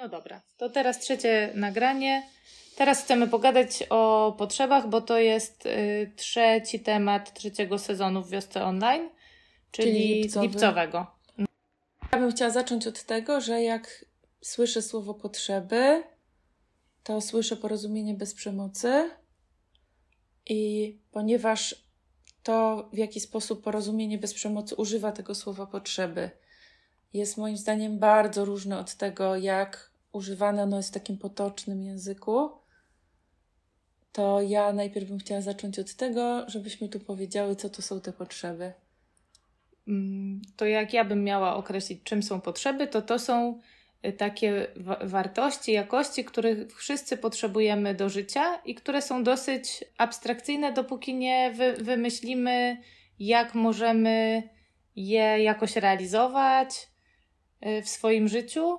No dobra, to teraz trzecie nagranie. Teraz chcemy pogadać o potrzebach, bo to jest y, trzeci temat trzeciego sezonu w wiosce online, czyli, Czyli lipcowy. lipcowego. Ja bym chciała zacząć od tego, że jak słyszę słowo potrzeby, to słyszę porozumienie bez przemocy. I ponieważ to, w jaki sposób porozumienie bez przemocy używa tego słowa potrzeby, jest moim zdaniem bardzo różne od tego, jak używane ono jest w takim potocznym języku, to ja najpierw bym chciała zacząć od tego, żebyśmy tu powiedziały, co to są te potrzeby. Mm, To jak ja bym miała określić, czym są potrzeby, to to są y, takie wa- wartości, jakości, których wszyscy potrzebujemy do życia i które są dosyć abstrakcyjne, dopóki nie wy- wymyślimy, jak możemy je jakoś realizować y, w swoim życiu.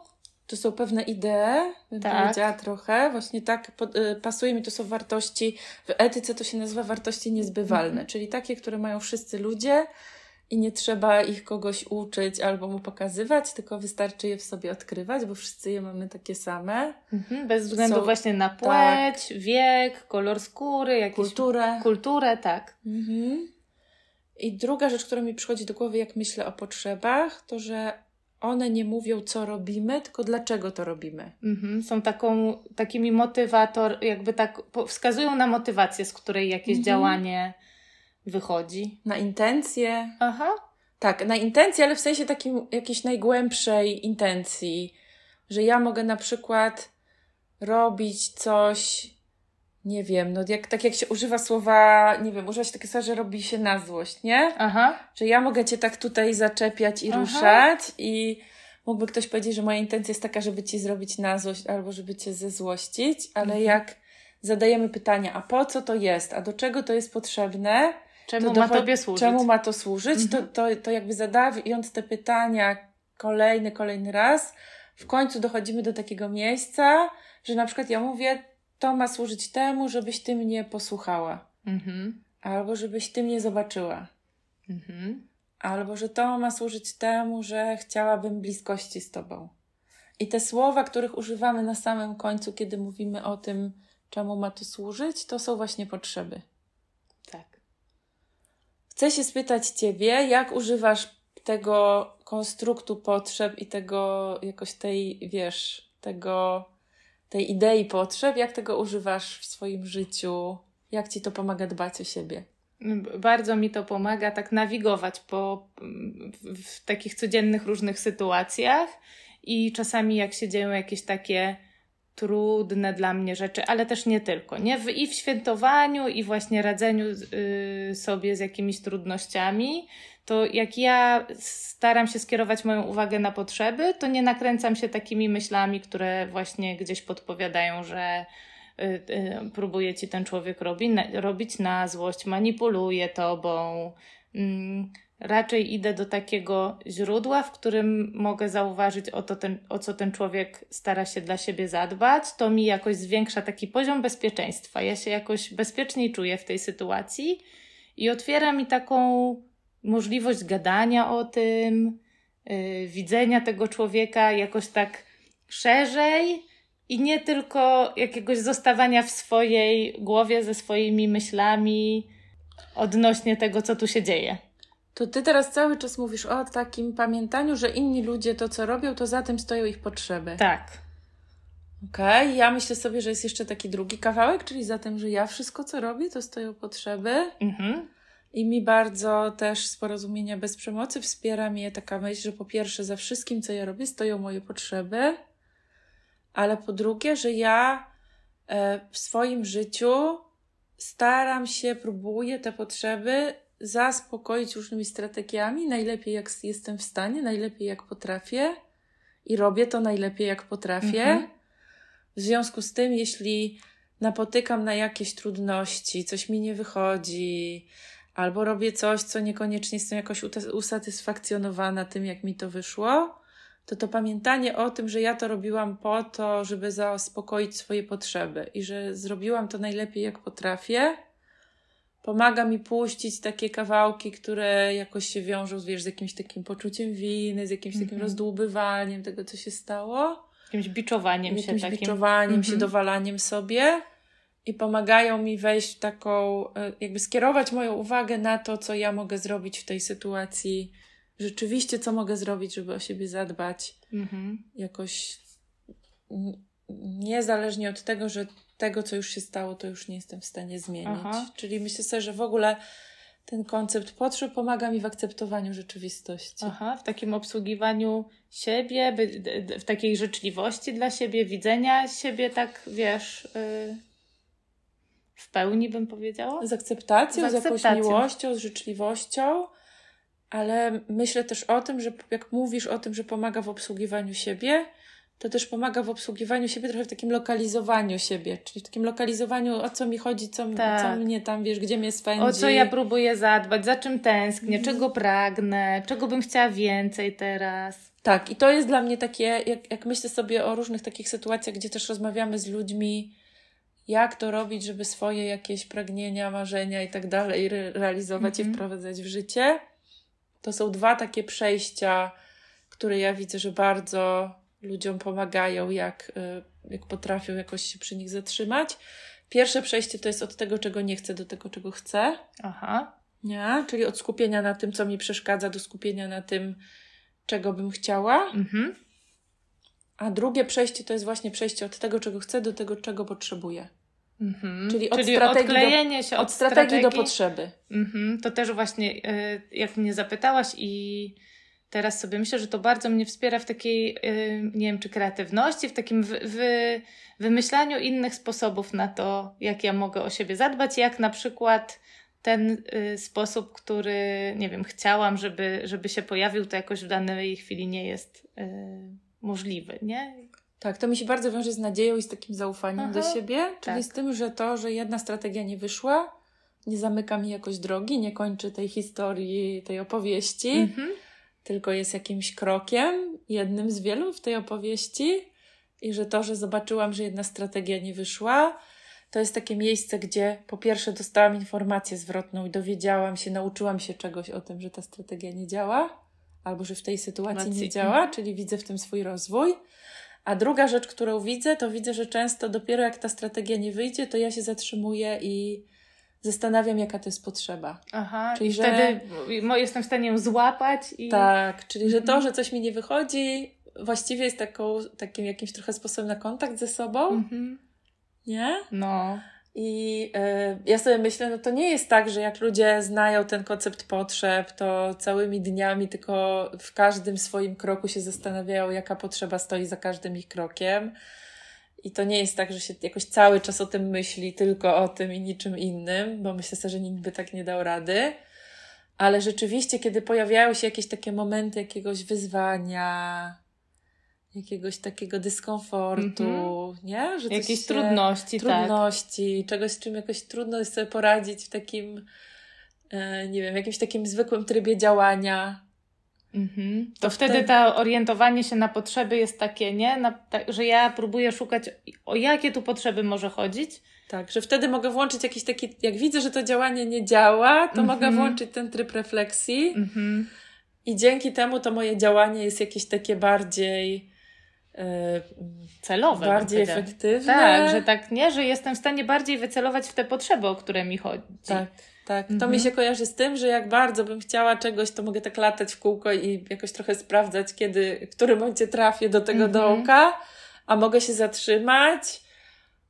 To są pewne idee, bym Tak. powiedziała trochę. Właśnie tak pod, y, pasuje mi, to są wartości, w etyce to się nazywa wartości niezbywalne, czyli takie, które mają wszyscy ludzie i nie trzeba ich kogoś uczyć albo mu pokazywać, tylko wystarczy je w sobie odkrywać, bo wszyscy je mamy takie same. Mhm, bez względu Są- właśnie na płeć, tak. wiek, kolor skóry, jakieś Kulturę. kulturę, tak. Mhm. I druga rzecz, która mi przychodzi do głowy, jak myślę o potrzebach, to że one nie mówią, co robimy, tylko dlaczego to robimy. Mhm, są taką, takimi motywator, jakby tak wskazują na motywację, z której jakieś Mhm. działanie wychodzi. Na intencje, Aha. Tak, na intencję, ale w sensie takim jakiejś najgłębszej intencji, że ja mogę na przykład robić coś, nie wiem, no jak, tak jak się używa słowa, nie wiem, używa się takie słowa, że robi się na złość, nie? Aha. Że ja mogę cię tak tutaj zaczepiać i Aha. ruszać i mógłby ktoś powiedzieć, że moja intencja jest taka, żeby ci zrobić na złość albo żeby cię zezłościć, ale Mhm. jak zadajemy pytania, a po co to jest, a do czego to jest potrzebne, Czemu to ma docho- tobie służyć? Czemu ma to służyć? Mhm. To, to, to jakby zadając te pytania kolejny, kolejny raz, w końcu dochodzimy do takiego miejsca, że na przykład ja mówię, to ma służyć temu, żebyś ty mnie posłuchała, Mhm. albo żebyś ty mnie zobaczyła, Mhm. albo że to ma służyć temu, że chciałabym bliskości z tobą. I te słowa, których używamy na samym końcu, kiedy mówimy o tym, czemu ma to służyć, to są właśnie potrzeby. Tak. Chcę się spytać Ciebie, jak używasz tego konstruktu potrzeb i tego jakoś tej, wiesz, tego, tej idei potrzeb, jak tego używasz w swoim życiu? Jak Ci to pomaga dbać o siebie? B- Bardzo mi to pomaga tak nawigować po w, w takich codziennych różnych sytuacjach i czasami jak się dzieją jakieś takie trudne dla mnie rzeczy, ale też nie tylko, nie? W, I w świętowaniu, i właśnie radzeniu y, sobie z jakimiś trudnościami, to jak ja staram się skierować moją uwagę na potrzeby, to nie nakręcam się takimi myślami, które właśnie gdzieś podpowiadają, że y, y, próbuje ci ten człowiek robi, na, robić na złość, manipuluje tobą. Mm, raczej idę do takiego źródła, w którym mogę zauważyć, o, to ten, o co ten człowiek stara się dla siebie zadbać. To mi jakoś zwiększa taki poziom bezpieczeństwa. Ja się jakoś bezpieczniej czuję w tej sytuacji i otwiera mi taką możliwość gadania o tym, yy, widzenia tego człowieka jakoś tak szerzej i nie tylko jakiegoś zostawania w swojej głowie ze swoimi myślami odnośnie tego, co tu się dzieje. To Ty teraz cały czas mówisz o takim pamiętaniu, że inni ludzie to, co robią, to za tym stoją ich potrzeby. Tak. Okej, ja myślę sobie, że jest jeszcze taki drugi kawałek, czyli za tym, że ja wszystko, co robię, to stoją potrzeby. Mhm. I mi bardzo też z porozumienia bez przemocy wspiera mnie taka myśl, że po pierwsze, za wszystkim, co ja robię, stoją moje potrzeby, ale po drugie, że ja e, w swoim życiu staram się, próbuję te potrzeby zaspokoić różnymi strategiami, najlepiej jak jestem w stanie, najlepiej jak potrafię i robię to najlepiej jak potrafię. Mhm. W związku z tym, jeśli napotykam na jakieś trudności, coś mi nie wychodzi, albo robię coś, co niekoniecznie jestem jakoś usatysfakcjonowana tym, jak mi to wyszło, to to pamiętanie o tym, że ja to robiłam po to, żeby zaspokoić swoje potrzeby i że zrobiłam to najlepiej, jak potrafię, pomaga mi puścić takie kawałki, które jakoś się wiążą wiesz, z jakimś takim poczuciem winy, z jakimś takim Mhm. rozdłubywaniem tego, co się stało. Jakimś biczowaniem jakimś się takim. biczowaniem Mhm. się, dowalaniem sobie i pomagają mi wejść w taką, e, jakby skierować moją uwagę na to, co ja mogę zrobić w tej sytuacji. Rzeczywiście, co mogę zrobić, żeby o siebie zadbać Mhm. jakoś niezależnie od tego, że tego, co już się stało, to już nie jestem w stanie zmienić. Aha. Czyli myślę sobie, że w ogóle ten koncept potrzeb pomaga mi w akceptowaniu rzeczywistości. Aha, w takim obsługiwaniu siebie, w takiej życzliwości dla siebie, widzenia siebie tak, wiesz, y, w pełni bym powiedziała. Z akceptacją, Z z, jakąś akceptacją. miłością, z życzliwością, ale myślę też o tym, że jak mówisz o tym, że pomaga w obsługiwaniu siebie, to też pomaga w obsługiwaniu siebie trochę w takim lokalizowaniu siebie, czyli w takim lokalizowaniu, o co mi chodzi, co, Tak. co mnie tam, wiesz, gdzie mnie spędzi. O co ja próbuję zadbać, za czym tęsknię, Mhm. czego pragnę, czego bym chciała więcej teraz. Tak, i to jest dla mnie takie, jak, jak myślę sobie o różnych takich sytuacjach, gdzie też rozmawiamy z ludźmi, jak to robić, żeby swoje jakieś pragnienia, marzenia i tak dalej re- realizować i Mhm. wprowadzać w życie. To są dwa takie przejścia, które ja widzę, że bardzo ludziom pomagają, jak, y, jak potrafią jakoś się przy nich zatrzymać. Pierwsze przejście to jest od tego, czego nie chcę, do tego, czego chcę. Aha, Nie? Czyli od skupienia na tym, co mi przeszkadza, do skupienia na tym, czego bym chciała. mhm. A drugie przejście to jest właśnie przejście od tego, czego chcę, do tego, czego potrzebuję. Mhm. Czyli od Czyli strategii do- odklejenie się od, Od strategii, do potrzeby. Mhm, to też właśnie, y, jak mnie zapytałaś i teraz sobie myślę, że to bardzo mnie wspiera w takiej, y, nie wiem, czy kreatywności, w takim wy, wy, wymyślaniu innych sposobów na to, jak ja mogę o siebie zadbać, jak na przykład ten y, sposób, który, nie wiem, chciałam, żeby, żeby się pojawił, to jakoś w danej chwili nie jest y, możliwy, nie? Tak, to mi się bardzo wiąże z nadzieją i z takim zaufaniem Aha, do siebie, czyli tak. z tym, że to, że jedna strategia nie wyszła, nie zamyka mi jakoś drogi, nie kończy tej historii, tej opowieści, Mhm. tylko jest jakimś krokiem, jednym z wielu w tej opowieści i że to, że zobaczyłam, że jedna strategia nie wyszła, to jest takie miejsce, gdzie po pierwsze dostałam informację zwrotną i dowiedziałam się, nauczyłam się czegoś o tym, że ta strategia nie działa, albo że w tej sytuacji nie działa, mhm. czyli widzę w tym swój rozwój. A druga rzecz, którą widzę, to widzę, że często dopiero jak ta strategia nie wyjdzie, to ja się zatrzymuję i zastanawiam, jaka to jest potrzeba. Aha, Czyli, że- wtedy jestem w stanie ją złapać i... Tak, czyli że to, Mhm. że coś mi nie wychodzi, właściwie jest taką, takim jakimś trochę sposobem na kontakt ze sobą, Mhm. nie? No, I e, ja sobie myślę, no to nie jest tak, że jak ludzie znają ten koncept potrzeb, to całymi dniami tylko w każdym swoim kroku się zastanawiają, jaka potrzeba stoi za każdym ich krokiem. I to nie jest tak, że się jakoś cały czas o tym myśli, tylko o tym i niczym innym, bo myślę sobie, że nikt by tak nie dał rady. Ale rzeczywiście, kiedy pojawiają się jakieś takie momenty jakiegoś wyzwania, jakiegoś takiego dyskomfortu, Mhm. nie? Że jakieś się- trudności, tak. trudności, czegoś, z czym jakoś trudno jest sobie poradzić w takim, e, nie wiem, jakimś takim zwykłym trybie działania. Mhm. To, To wtedy, to orientowanie się na potrzeby jest takie, nie? Na, tak, że ja próbuję szukać, o jakie tu potrzeby może chodzić. Tak, że wtedy mogę włączyć jakiś taki, jak widzę, że to działanie nie działa, to Mhm. mogę włączyć ten tryb refleksji Mhm. i dzięki temu to moje działanie jest jakieś takie bardziej, Celowe. bym bardziej efektywne. Tak, że tak, nie? Że jestem w stanie bardziej wycelować w te potrzeby, o które mi chodzi. Tak, tak. To Mhm. mi się kojarzy z tym, że jak bardzo bym chciała czegoś, to mogę tak latać w kółko i jakoś trochę sprawdzać, kiedy, w którym momencie trafię do tego Mhm. dołka, a mogę się zatrzymać,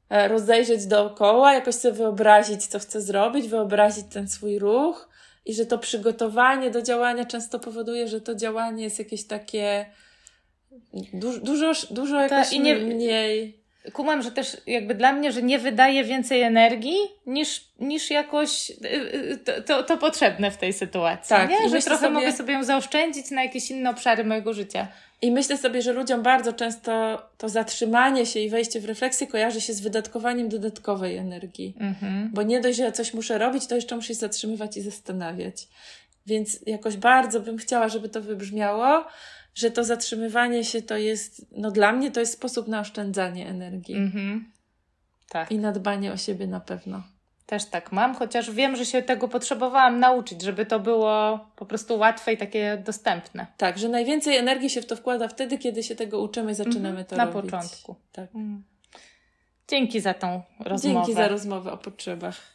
e, rozejrzeć dookoła, jakoś sobie wyobrazić, co chcę zrobić, wyobrazić ten swój ruch i że to przygotowanie do działania często powoduje, że to działanie jest jakieś takie dużo, dużo, dużo jakoś i nie- mniej. Kumam, że też jakby dla mnie, że nie wydaje więcej energii niż, niż jakoś y, y, to, to, to potrzebne w tej sytuacji. Tak, nie? Że trochę sobie- mogę sobie ją zaoszczędzić na jakieś inne obszary mojego życia. I myślę sobie, że ludziom bardzo często to zatrzymanie się i wejście w refleksję kojarzy się z wydatkowaniem dodatkowej energii. Mhm. Bo nie dość, że ja coś muszę robić, to jeszcze muszę się zatrzymywać i zastanawiać. Więc jakoś bardzo bym chciała, żeby to wybrzmiało, że to zatrzymywanie się to jest, no dla mnie to jest sposób na oszczędzanie energii Mhm. Tak. i na dbanie o siebie na pewno. Też tak mam, chociaż wiem, że się tego potrzebowałam nauczyć, żeby to było po prostu łatwe i takie dostępne. Tak, że najwięcej energii się w to wkłada wtedy, kiedy się tego uczymy i zaczynamy mhm, to na robić. Na początku. Tak. Mm. Dzięki za tą rozmowę. Dzięki za rozmowę o potrzebach.